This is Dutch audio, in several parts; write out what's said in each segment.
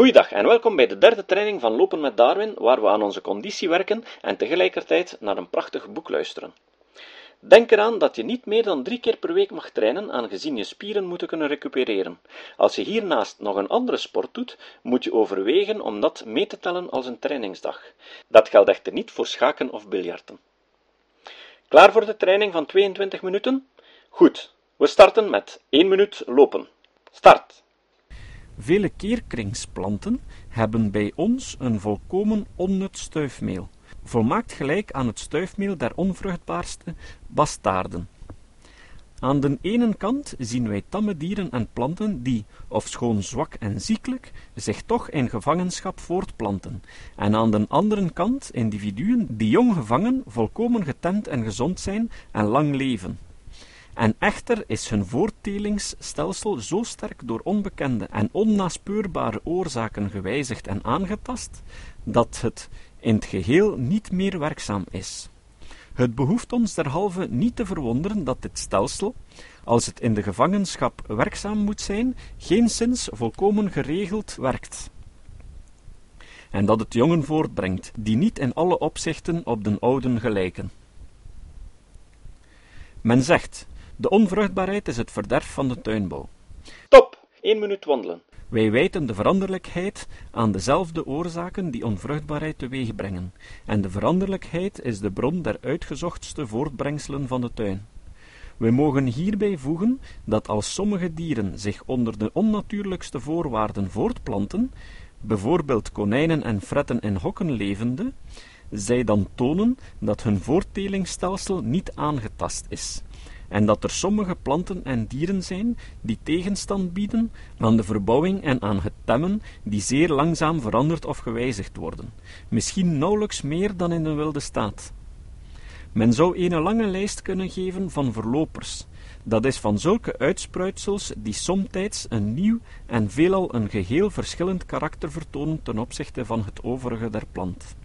Goeiedag en welkom bij de derde training van Lopen met Darwin, waar we aan onze conditie werken en tegelijkertijd naar een prachtig boek luisteren. Denk eraan dat je niet meer dan drie keer per week mag trainen, aangezien je spieren moeten kunnen recupereren. Als je hiernaast nog een andere sport doet, moet je overwegen om dat mee te tellen als een trainingsdag. Dat geldt echter niet voor schaken of biljarten. Klaar voor de training van 22 minuten? Goed, we starten met 1 minuut lopen. Start! Vele keerkringsplanten hebben bij ons een volkomen onnut stuifmeel, volmaakt gelijk aan het stuifmeel der onvruchtbaarste bastaarden. Aan de ene kant zien wij tamme dieren en planten die, ofschoon zwak en ziekelijk, zich toch in gevangenschap voortplanten, en aan de andere kant individuen die jong gevangen, volkomen getemd en gezond zijn en lang leven. En echter is hun voorttelingsstelsel zo sterk door onbekende en onnaspeurbare oorzaken gewijzigd en aangetast, dat het in het geheel niet meer werkzaam is. Het behoeft ons derhalve niet te verwonderen dat dit stelsel, als het in de gevangenschap werkzaam moet zijn, geen sinds volkomen geregeld werkt. En dat het jongen voortbrengt, die niet in alle opzichten op den ouden gelijken. Men zegt de onvruchtbaarheid is het verderf van de tuinbouw. Stop! 1 minuut wandelen. Wij wijten de veranderlijkheid aan dezelfde oorzaken die onvruchtbaarheid teweeg brengen, en de veranderlijkheid is de bron der uitgezochtste voortbrengselen van de tuin. We mogen hierbij voegen dat als sommige dieren zich onder de onnatuurlijkste voorwaarden voortplanten, bijvoorbeeld konijnen en fretten in hokken levende, zij dan tonen dat hun voorttelingsstelsel niet aangetast is en dat er sommige planten en dieren zijn die tegenstand bieden aan de verbouwing en aan het temmen, die zeer langzaam veranderd of gewijzigd worden, misschien nauwelijks meer dan in de wilde staat. Men zou een lange lijst kunnen geven van verlopers, dat is van zulke uitspruitsels die somtijds een nieuw en veelal een geheel verschillend karakter vertonen ten opzichte van het overige der plant.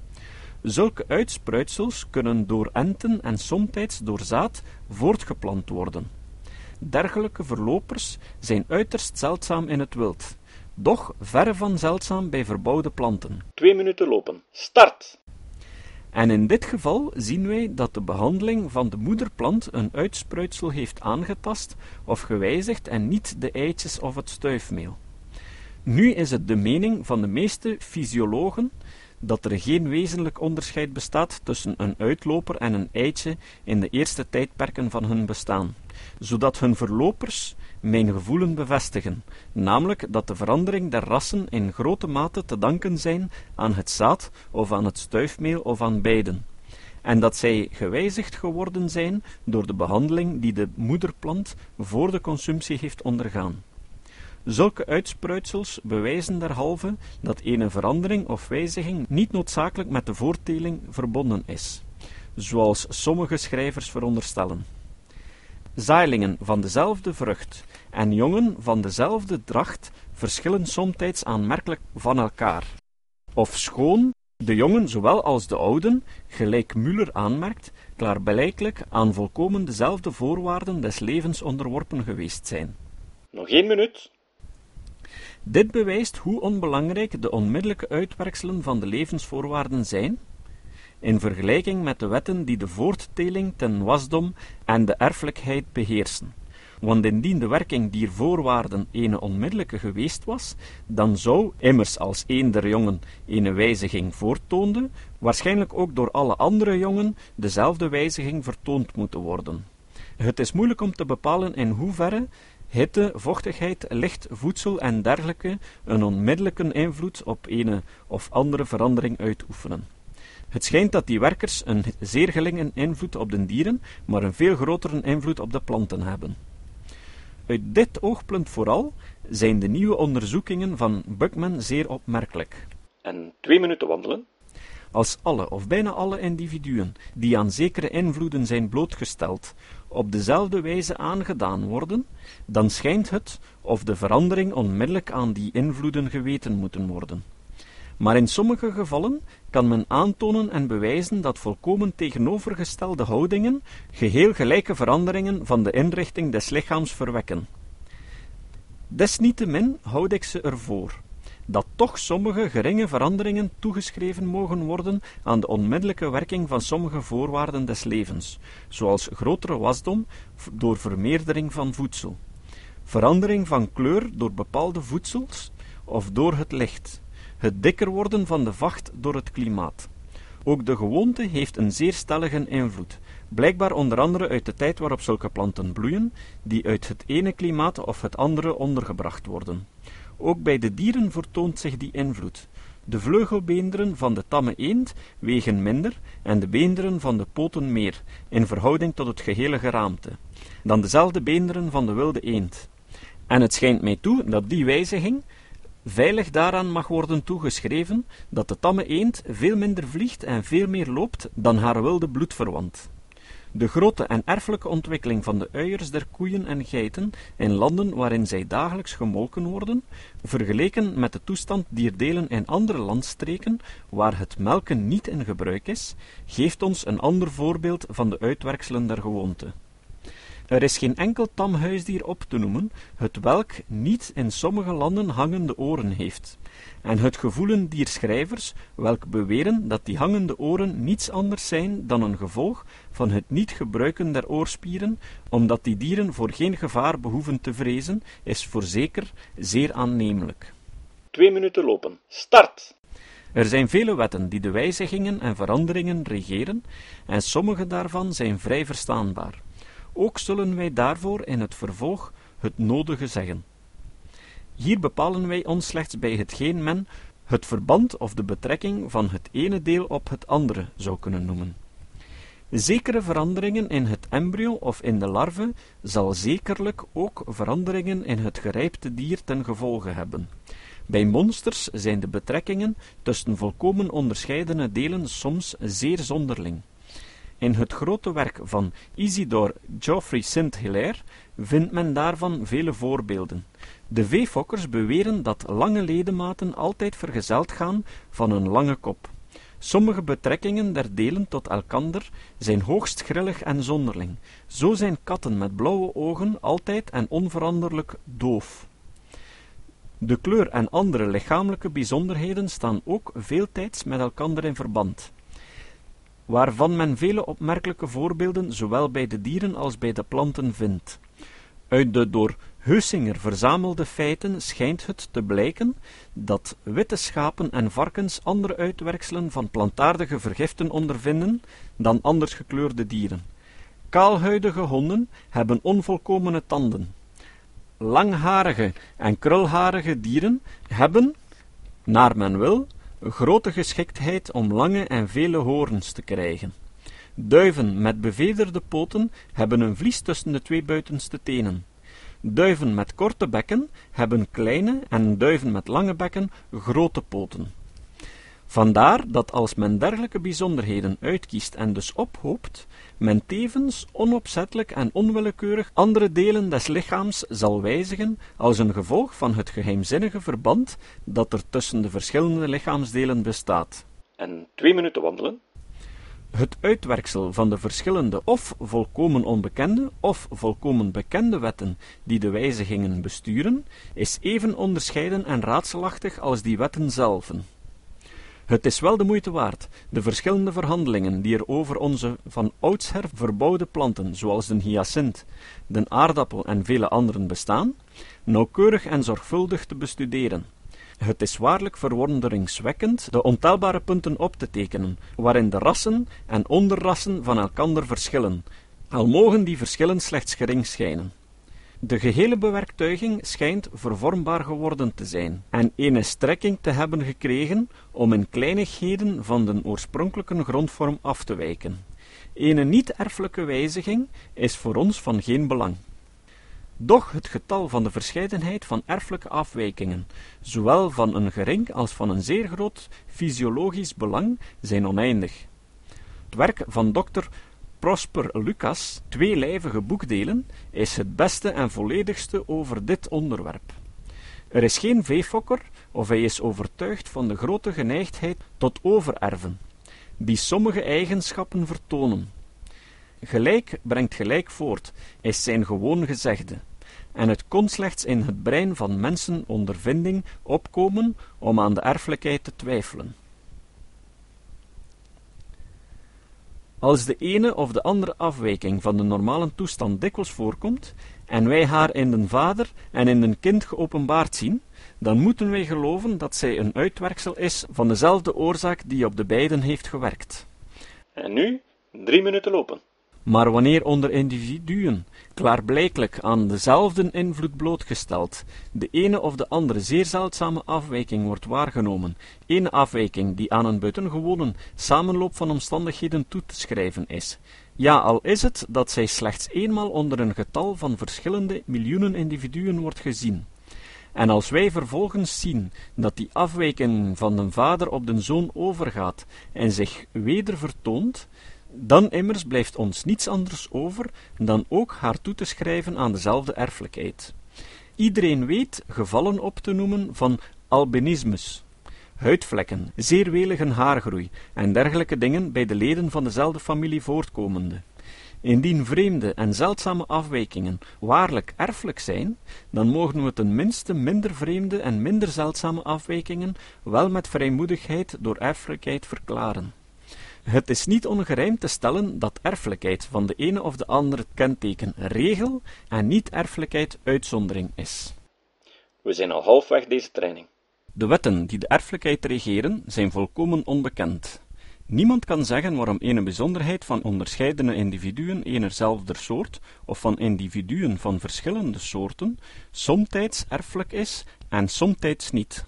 Zulke uitspruitsels kunnen door enten en somtijds door zaad voortgeplant worden. Dergelijke verlopers zijn uiterst zeldzaam in het wild, doch verre van zeldzaam bij verbouwde planten. Twee minuten lopen. Start! En in dit geval zien wij dat de behandeling van de moederplant een uitspruitsel heeft aangetast of gewijzigd en niet de eitjes of het stuifmeel. Nu is het de mening van de meeste fysiologen dat er geen wezenlijk onderscheid bestaat tussen een uitloper en een eitje in de eerste tijdperken van hun bestaan, zodat hun verlopers mijn gevoelen bevestigen, namelijk dat de verandering der rassen in grote mate te danken zijn aan het zaad of aan het stuifmeel of aan beiden, en dat zij gewijzigd geworden zijn door de behandeling die de moederplant voor de consumptie heeft ondergaan. Zulke uitspruitsels bewijzen derhalve dat ene verandering of wijziging niet noodzakelijk met de voorteling verbonden is, zoals sommige schrijvers veronderstellen. Zaailingen van dezelfde vrucht en jongen van dezelfde dracht verschillen somtijds aanmerkelijk van elkaar. Of schoon de jongen zowel als de ouden, gelijk Müller aanmerkt, klaarblijkelijk aan volkomen dezelfde voorwaarden des levens onderworpen geweest zijn. Nog één minuut. Dit bewijst hoe onbelangrijk de onmiddellijke uitwerkselen van de levensvoorwaarden zijn, in vergelijking met de wetten die de voortteling ten wasdom en de erfelijkheid beheersen. Want indien de werking dier voorwaarden ene onmiddellijke geweest was, dan zou, immers als een der jongen ene wijziging voorttoonde, waarschijnlijk ook door alle andere jongen dezelfde wijziging vertoond moeten worden. Het is moeilijk om te bepalen in hoeverre hitte, vochtigheid, licht, voedsel en dergelijke een onmiddellijke invloed op een of andere verandering uitoefenen. Het schijnt dat die werkers een zeer geringe invloed op de dieren, maar een veel grotere invloed op de planten hebben. Uit dit oogpunt vooral zijn de nieuwe onderzoekingen van Buckman zeer opmerkelijk. En twee minuten wandelen. Als alle of bijna alle individuen die aan zekere invloeden zijn blootgesteld op dezelfde wijze aangedaan worden, dan schijnt het of de verandering onmiddellijk aan die invloeden geweten moeten worden. Maar in sommige gevallen kan men aantonen en bewijzen dat volkomen tegenovergestelde houdingen geheel gelijke veranderingen van de inrichting des lichaams verwekken. Desniettemin houd ik ze ervoor, dat toch sommige geringe veranderingen toegeschreven mogen worden aan de onmiddellijke werking van sommige voorwaarden des levens, zoals grotere wasdom door vermeerdering van voedsel, verandering van kleur door bepaalde voedsels of door het licht, het dikker worden van de vacht door het klimaat. Ook de gewoonte heeft een zeer stellige invloed, blijkbaar onder andere uit de tijd waarop zulke planten bloeien, die uit het ene klimaat of het andere ondergebracht worden. Ook bij de dieren vertoont zich die invloed. De vleugelbeenderen van de tamme eend wegen minder en de beenderen van de poten meer, in verhouding tot het gehele geraamte, dan dezelfde beenderen van de wilde eend. En het schijnt mij toe dat die wijziging veilig daaraan mag worden toegeschreven dat de tamme eend veel minder vliegt en veel meer loopt dan haar wilde bloedverwant. De grote en erfelijke ontwikkeling van de uiers der koeien en geiten in landen waarin zij dagelijks gemolken worden, vergeleken met de toestand dier delen in andere landstreken waar het melken niet in gebruik is, geeft ons een ander voorbeeld van de uitwerkselen der gewoonte. Er is geen enkel tam huisdier op te noemen, het welk niet in sommige landen hangende oren heeft. En het gevoelen dier schrijvers, welk beweren dat die hangende oren niets anders zijn dan een gevolg van het niet gebruiken der oorspieren, omdat die dieren voor geen gevaar behoeven te vrezen, is voorzeker zeer aannemelijk. Twee minuten lopen. Start! Er zijn vele wetten die de wijzigingen en veranderingen regeren, en sommige daarvan zijn vrij verstaanbaar. Ook zullen wij daarvoor in het vervolg het nodige zeggen. Hier bepalen wij ons slechts bij hetgeen men het verband of de betrekking van het ene deel op het andere zou kunnen noemen. Zekere veranderingen in het embryo of in de larve zal zekerlijk ook veranderingen in het gerijpte dier ten gevolge hebben. Bij monsters zijn de betrekkingen tussen volkomen onderscheidene delen soms zeer zonderling. In het grote werk van Isidore Geoffrey Saint-Hilaire vindt men daarvan vele voorbeelden. De veefokkers beweren dat lange ledematen altijd vergezeld gaan van een lange kop. Sommige betrekkingen der delen tot elkander zijn hoogst grillig en zonderling. Zo zijn katten met blauwe ogen altijd en onveranderlijk doof. De kleur en andere lichamelijke bijzonderheden staan ook veeltijds met elkander in verband waarvan men vele opmerkelijke voorbeelden zowel bij de dieren als bij de planten vindt. Uit de door Heusinger verzamelde feiten schijnt het te blijken dat witte schapen en varkens andere uitwerkselen van plantaardige vergiften ondervinden dan anders gekleurde dieren. Kaalhuidige honden hebben onvolkomene tanden. Langharige en krulharige dieren hebben, naar men wil, grote geschiktheid om lange en vele horens te krijgen. Duiven met bevederde poten hebben een vlies tussen de twee buitenste tenen. Duiven met korte bekken hebben kleine en duiven met lange bekken grote poten. Vandaar dat als men dergelijke bijzonderheden uitkiest en dus ophoopt, men tevens onopzettelijk en onwillekeurig andere delen des lichaams zal wijzigen als een gevolg van het geheimzinnige verband dat er tussen de verschillende lichaamsdelen bestaat. En twee minuten wandelen. Het uitwerksel van de verschillende of volkomen onbekende of volkomen bekende wetten die de wijzigingen besturen, is even onderscheiden en raadselachtig als die wetten zelven. Het is wel de moeite waard de verschillende verhandelingen die er over onze van oudsher verbouwde planten, zoals de hyacint, de aardappel en vele anderen bestaan, nauwkeurig en zorgvuldig te bestuderen. Het is waarlijk verwonderingswekkend de ontelbare punten op te tekenen, waarin de rassen en onderrassen van elkander verschillen, al mogen die verschillen slechts gering schijnen. De gehele bewerktuiging schijnt vervormbaar geworden te zijn, en eene strekking te hebben gekregen om in kleinigheden van de oorspronkelijke grondvorm af te wijken. Ene niet-erfelijke wijziging is voor ons van geen belang. Doch het getal van de verscheidenheid van erfelijke afwijkingen, zowel van een gering als van een zeer groot fysiologisch belang, zijn oneindig. Het werk van dokter Prosper Lucas tweelijvige boekdelen is het beste en volledigste over dit onderwerp. Er is geen veefokker, of hij is overtuigd van de grote geneigdheid tot overerven, die sommige eigenschappen vertonen. Gelijk brengt gelijk voort, is zijn gewoon gezegde. en het kon slechts in het brein van mensen ondervinding opkomen om aan de erfelijkheid te twijfelen. Als de ene of de andere afwijking van de normale toestand dikwijls voorkomt, en wij haar in den vader en in den kind geopenbaard zien, dan moeten wij geloven dat zij een uitwerksel is van dezelfde oorzaak die op de beiden heeft gewerkt. En nu drie minuten lopen. Maar wanneer onder individuen, klaarblijkelijk aan dezelfde invloed blootgesteld, de ene of de andere zeer zeldzame afwijking wordt waargenomen, een afwijking die aan een buitengewone samenloop van omstandigheden toe te schrijven is, ja, al is het dat zij slechts eenmaal onder een getal van verschillende miljoenen individuen wordt gezien. En als wij vervolgens zien dat die afwijking van de vader op de zoon overgaat en zich weder vertoont, dan immers blijft ons niets anders over dan ook haar toe te schrijven aan dezelfde erfelijkheid. Iedereen weet gevallen op te noemen van albinismus, huidvlekken, zeer welige haargroei en dergelijke dingen bij de leden van dezelfde familie voortkomende. Indien vreemde en zeldzame afwijkingen waarlijk erfelijk zijn, dan mogen we ten minste minder vreemde en minder zeldzame afwijkingen wel met vrijmoedigheid door erfelijkheid verklaren. Het is niet ongerijmd te stellen dat erfelijkheid van de ene of de andere kenteken regel en niet erfelijkheid uitzondering is. We zijn al halfweg deze training. De wetten die de erfelijkheid regeren zijn volkomen onbekend. Niemand kan zeggen waarom een bijzonderheid van onderscheidene individuen eenerzelfde soort of van individuen van verschillende soorten somtijds erfelijk is en somtijds niet.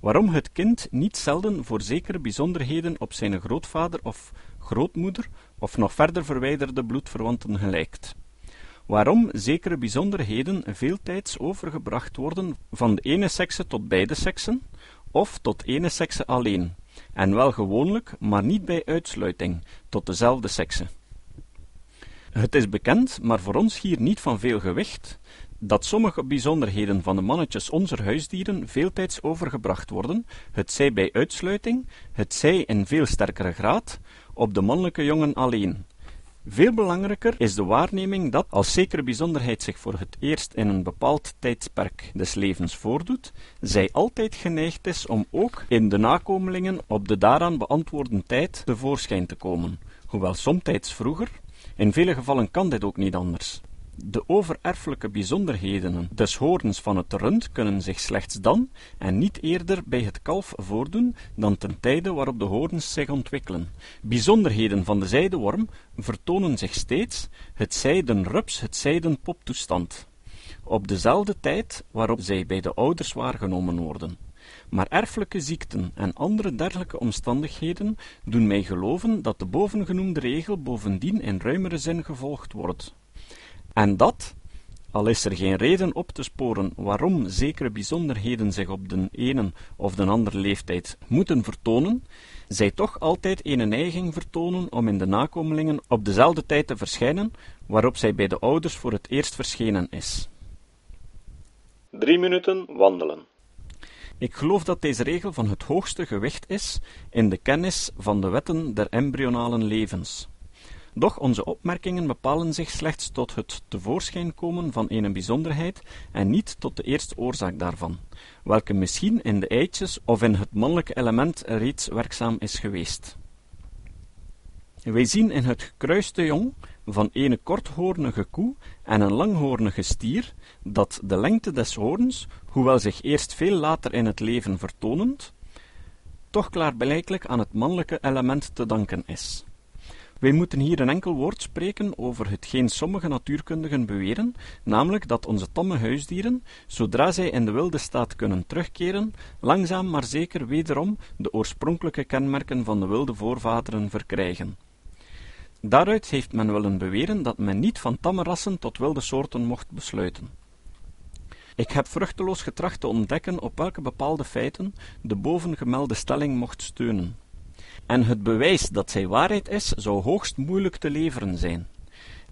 Waarom het kind niet zelden voor zekere bijzonderheden op zijn grootvader of grootmoeder of nog verder verwijderde bloedverwanten gelijkt. Waarom zekere bijzonderheden veeltijds overgebracht worden van de ene sekse tot beide seksen, of tot ene sekse alleen, en wel gewoonlijk, maar niet bij uitsluiting, tot dezelfde sekse. Het is bekend, maar voor ons hier niet van veel gewicht, dat sommige bijzonderheden van de mannetjes onze huisdieren veeltijds overgebracht worden, het zij bij uitsluiting, het zij in veel sterkere graad, op de mannelijke jongen alleen, veel belangrijker is de waarneming dat, als zekere bijzonderheid zich voor het eerst in een bepaald tijdsperk des levens voordoet, zij altijd geneigd is om ook in de nakomelingen op de daaraan beantwoorde tijd tevoorschijn te komen, hoewel somtijds vroeger, in vele gevallen kan dit ook niet anders. De overerfelijke bijzonderheden des hoorns van het rund kunnen zich slechts dan en niet eerder bij het kalf voordoen dan ten tijde waarop de hoorns zich ontwikkelen. Bijzonderheden van de zijdeworm vertonen zich steeds, het zijden rups, het zijden poptoestand, op dezelfde tijd waarop zij bij de ouders waargenomen worden. Maar erfelijke ziekten en andere dergelijke omstandigheden doen mij geloven dat de bovengenoemde regel bovendien in ruimere zin gevolgd wordt. En dat, al is er geen reden op te sporen waarom zekere bijzonderheden zich op de ene of de andere leeftijd moeten vertonen, zij toch altijd een neiging vertonen om in de nakomelingen op dezelfde tijd te verschijnen waarop zij bij de ouders voor het eerst verschenen is. Drie minuten wandelen. Ik geloof dat deze regel van het hoogste gewicht is in de kennis van de wetten der embryonalen levens. Doch onze opmerkingen bepalen zich slechts tot het tevoorschijn komen van een bijzonderheid en niet tot de eerste oorzaak daarvan, welke misschien in de eitjes of in het mannelijke element reeds werkzaam is geweest. Wij zien in het gekruiste jong van een korthoornige koe en een langhoornige stier dat de lengte des hoorns, hoewel zich eerst veel later in het leven vertonend, toch klaarblijkelijk aan het mannelijke element te danken is. Wij moeten hier een enkel woord spreken over hetgeen sommige natuurkundigen beweren, namelijk dat onze tamme huisdieren, zodra zij in de wilde staat kunnen terugkeren, langzaam maar zeker wederom de oorspronkelijke kenmerken van de wilde voorvaderen verkrijgen. Daaruit heeft men willen beweren dat men niet van tamme rassen tot wilde soorten mocht besluiten. Ik heb vruchteloos getracht te ontdekken op welke bepaalde feiten de bovengemelde stelling mocht steunen en het bewijs dat zij waarheid is, zou hoogst moeilijk te leveren zijn.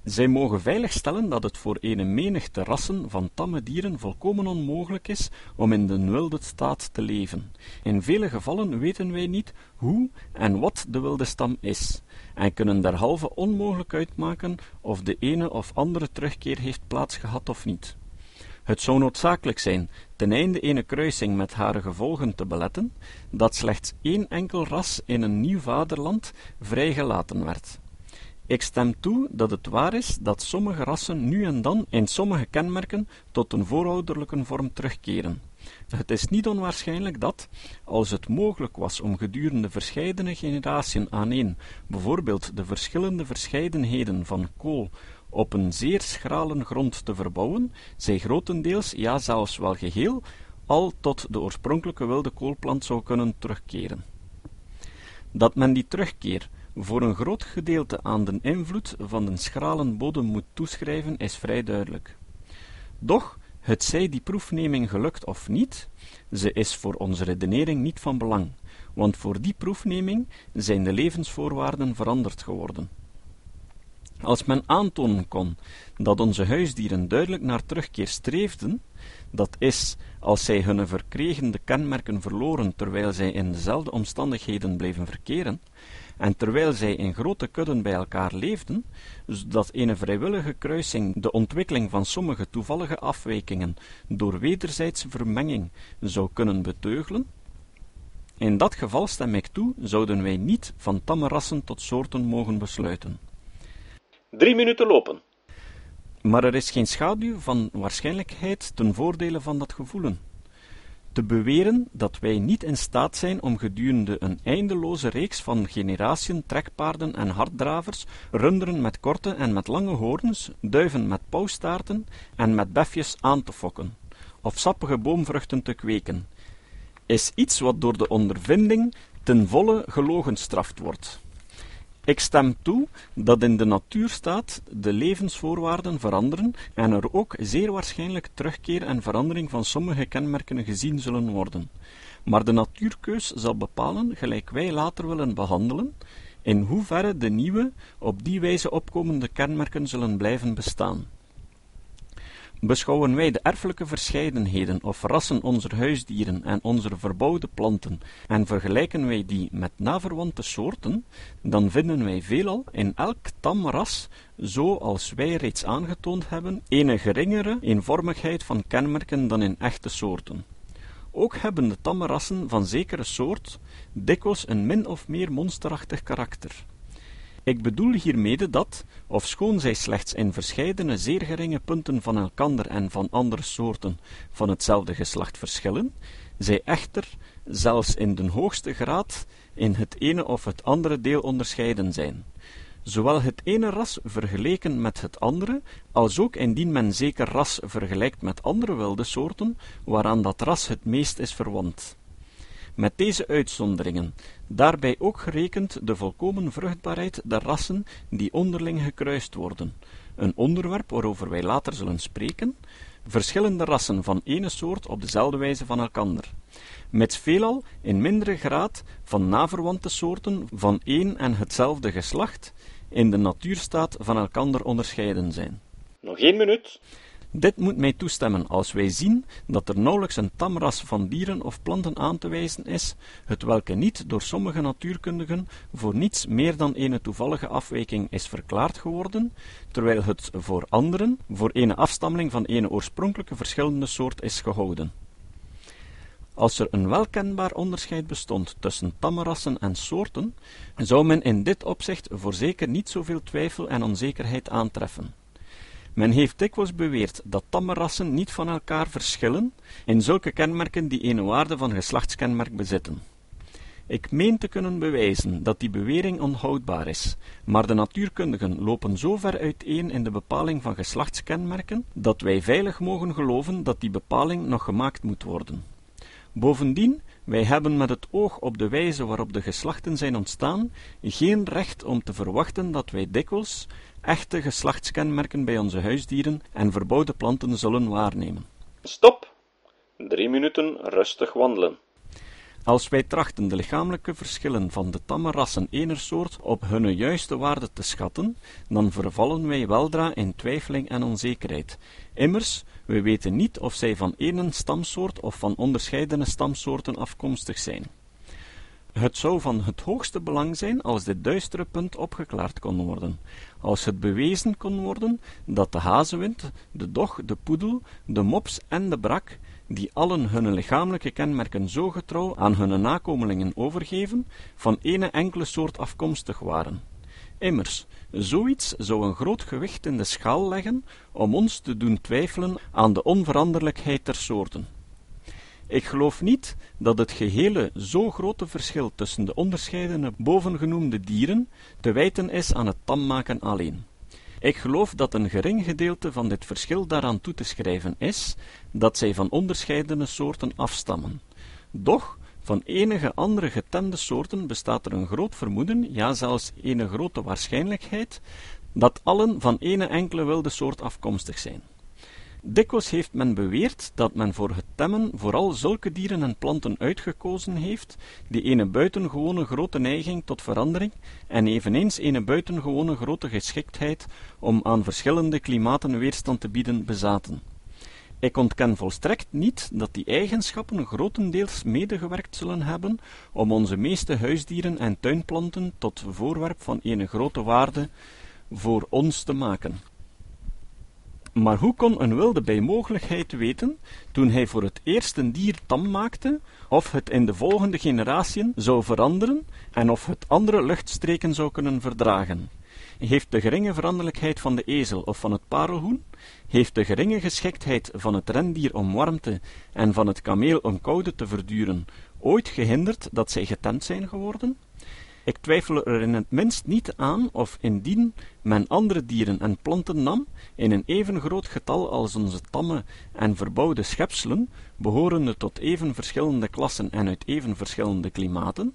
Zij mogen veilig stellen dat het voor een menigte rassen van tamme dieren volkomen onmogelijk is om in de wilde staat te leven. In vele gevallen weten wij niet hoe en wat de wilde stam is, en kunnen derhalve onmogelijk uitmaken of de ene of andere terugkeer heeft plaatsgehad of niet. Het zou noodzakelijk zijn, ten einde ene kruising met hare gevolgen te beletten, dat slechts één enkel ras in een nieuw vaderland vrijgelaten werd. Ik stem toe dat het waar is dat sommige rassen nu en dan in sommige kenmerken tot een voorouderlijke vorm terugkeren. Het is niet onwaarschijnlijk dat, als het mogelijk was om gedurende verscheidene generatiën aaneen, bijvoorbeeld de verschillende verscheidenheden van kool op een zeer schrale grond te verbouwen, zij grotendeels, ja zelfs wel geheel, al tot de oorspronkelijke wilde koolplant zou kunnen terugkeren. Dat men die terugkeer voor een groot gedeelte aan de invloed van de schrale bodem moet toeschrijven, is vrij duidelijk. Doch, het zij die proefneming gelukt of niet, ze is voor onze redenering niet van belang, want voor die proefneming zijn de levensvoorwaarden veranderd geworden. Als men aantonen kon dat onze huisdieren duidelijk naar terugkeer streefden, dat is, als zij hun verkregende kenmerken verloren terwijl zij in dezelfde omstandigheden bleven verkeren, en terwijl zij in grote kudden bij elkaar leefden, zodat een vrijwillige kruising de ontwikkeling van sommige toevallige afwijkingen door wederzijdse vermenging zou kunnen beteugelen, in dat geval stem ik toe, zouden wij niet van tamme rassen tot soorten mogen besluiten. Drie minuten lopen. Maar er is geen schaduw van waarschijnlijkheid ten voordele van dat gevoelen. Te beweren dat wij niet in staat zijn om gedurende een eindeloze reeks van generatiën trekpaarden en harddravers, runderen met korte en met lange hoorns, duiven met pauwstaarten en met befjes aan te fokken, of sappige boomvruchten te kweken, is iets wat door de ondervinding ten volle gelogenstraft wordt. Ik stem toe dat in de natuurstaat de levensvoorwaarden veranderen en er ook zeer waarschijnlijk terugkeer en verandering van sommige kenmerken gezien zullen worden. Maar de natuurkeus zal bepalen, gelijk wij later willen behandelen, in hoeverre de nieuwe, op die wijze opkomende kenmerken zullen blijven bestaan. Beschouwen wij de erfelijke verscheidenheden of rassen onze huisdieren en onze verbouwde planten en vergelijken wij die met naverwante soorten, dan vinden wij veelal in elk tam ras, zoals wij reeds aangetoond hebben, een geringere eenvormigheid van kenmerken dan in echte soorten. Ook hebben de tamme rassen van zekere soort dikwijls een min of meer monsterachtig karakter. Ik bedoel hiermede dat, ofschoon zij slechts in verscheidene zeer geringe punten van elkander en van andere soorten van hetzelfde geslacht verschillen, zij echter, zelfs in de hoogste graad, in het ene of het andere deel onderscheiden zijn. Zowel het ene ras vergeleken met het andere, als ook indien men zeker ras vergelijkt met andere wilde soorten, waaraan dat ras het meest is verwant. Met deze uitzonderingen, daarbij ook gerekend de volkomen vruchtbaarheid der rassen die onderling gekruist worden, een onderwerp waarover wij later zullen spreken, verschillende rassen van ene soort op dezelfde wijze van elkander, met veelal in mindere graad van naverwante soorten van één en hetzelfde geslacht, in de natuurstaat van elkander onderscheiden zijn. Nog één minuut. Dit moet mij toestemmen als wij zien dat er nauwelijks een tamras van dieren of planten aan te wijzen is, het welke niet door sommige natuurkundigen voor niets meer dan een toevallige afwijking is verklaard geworden, terwijl het voor anderen voor een afstammeling van een oorspronkelijke verschillende soort is gehouden. Als er een welkenbaar onderscheid bestond tussen rassen en soorten, zou men in dit opzicht voorzeker niet zoveel twijfel en onzekerheid aantreffen. Men heeft dikwijls beweerd dat tamme rassen niet van elkaar verschillen in zulke kenmerken die een waarde van geslachtskenmerk bezitten. Ik meen te kunnen bewijzen dat die bewering onhoudbaar is, maar de natuurkundigen lopen zo ver uiteen in de bepaling van geslachtskenmerken dat wij veilig mogen geloven dat die bepaling nog gemaakt moet worden. Bovendien, wij hebben met het oog op de wijze waarop de geslachten zijn ontstaan, geen recht om te verwachten dat wij dikwijls echte geslachtskenmerken bij onze huisdieren en verbouwde planten zullen waarnemen. Stop! Drie minuten rustig wandelen. Als wij trachten de lichamelijke verschillen van de tamme rassen ener soort op hun juiste waarde te schatten, dan vervallen wij weldra in twijfeling en onzekerheid. Immers, we weten niet of zij van één stamsoort of van onderscheidene stamsoorten afkomstig zijn. Het zou van het hoogste belang zijn als dit duistere punt opgeklaard kon worden, als het bewezen kon worden dat de hazewind, de dog, de poedel, de mops en de brak, die allen hun lichamelijke kenmerken zo getrouw aan hun nakomelingen overgeven, van ene enkele soort afkomstig waren. Immers, zoiets zou een groot gewicht in de schaal leggen om ons te doen twijfelen aan de onveranderlijkheid der soorten. Ik geloof niet dat het gehele zo grote verschil tussen de onderscheidene bovengenoemde dieren te wijten is aan het tammaken alleen. Ik geloof dat een gering gedeelte van dit verschil daaraan toe te schrijven is, dat zij van onderscheidene soorten afstammen. Doch, van enige andere getemde soorten bestaat er een groot vermoeden, ja zelfs een grote waarschijnlijkheid, dat allen van ene enkele wilde soort afkomstig zijn. Dikwijls heeft men beweerd dat men voor het temmen vooral zulke dieren en planten uitgekozen heeft, die een buitengewone grote neiging tot verandering en eveneens een buitengewone grote geschiktheid om aan verschillende klimaten weerstand te bieden bezaten. Ik ontken volstrekt niet dat die eigenschappen grotendeels medegewerkt zullen hebben om onze meeste huisdieren en tuinplanten tot voorwerp van een grote waarde voor ons te maken. Maar hoe kon een wilde bij mogelijkheid weten, toen hij voor het eerst een dier tam maakte, of het in de volgende generatiën zou veranderen en of het andere luchtstreken zou kunnen verdragen? Heeft de geringe veranderlijkheid van de ezel of van het parelhoen, heeft de geringe geschiktheid van het rendier om warmte en van het kameel om koude te verduren, ooit gehinderd dat zij getemd zijn geworden? Ik twijfel er in het minst niet aan of indien men andere dieren en planten nam, in een even groot getal als onze tamme en verbouwde schepselen, behorende tot even verschillende klassen en uit even verschillende klimaten,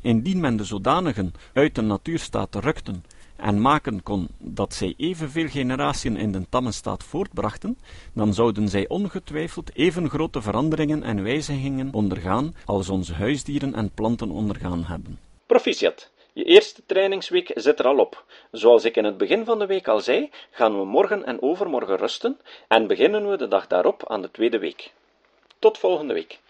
indien men de zodanigen uit de natuurstaat rukten en maken kon dat zij evenveel generatiën in de tamme staat voortbrachten, dan zouden zij ongetwijfeld even grote veranderingen en wijzigingen ondergaan als onze huisdieren en planten ondergaan hebben. Proficiat. Je eerste trainingsweek zit er al op. Zoals ik in het begin van de week al zei, gaan we morgen en overmorgen rusten en beginnen we de dag daarop aan de tweede week. Tot volgende week.